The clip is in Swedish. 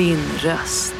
Din röst.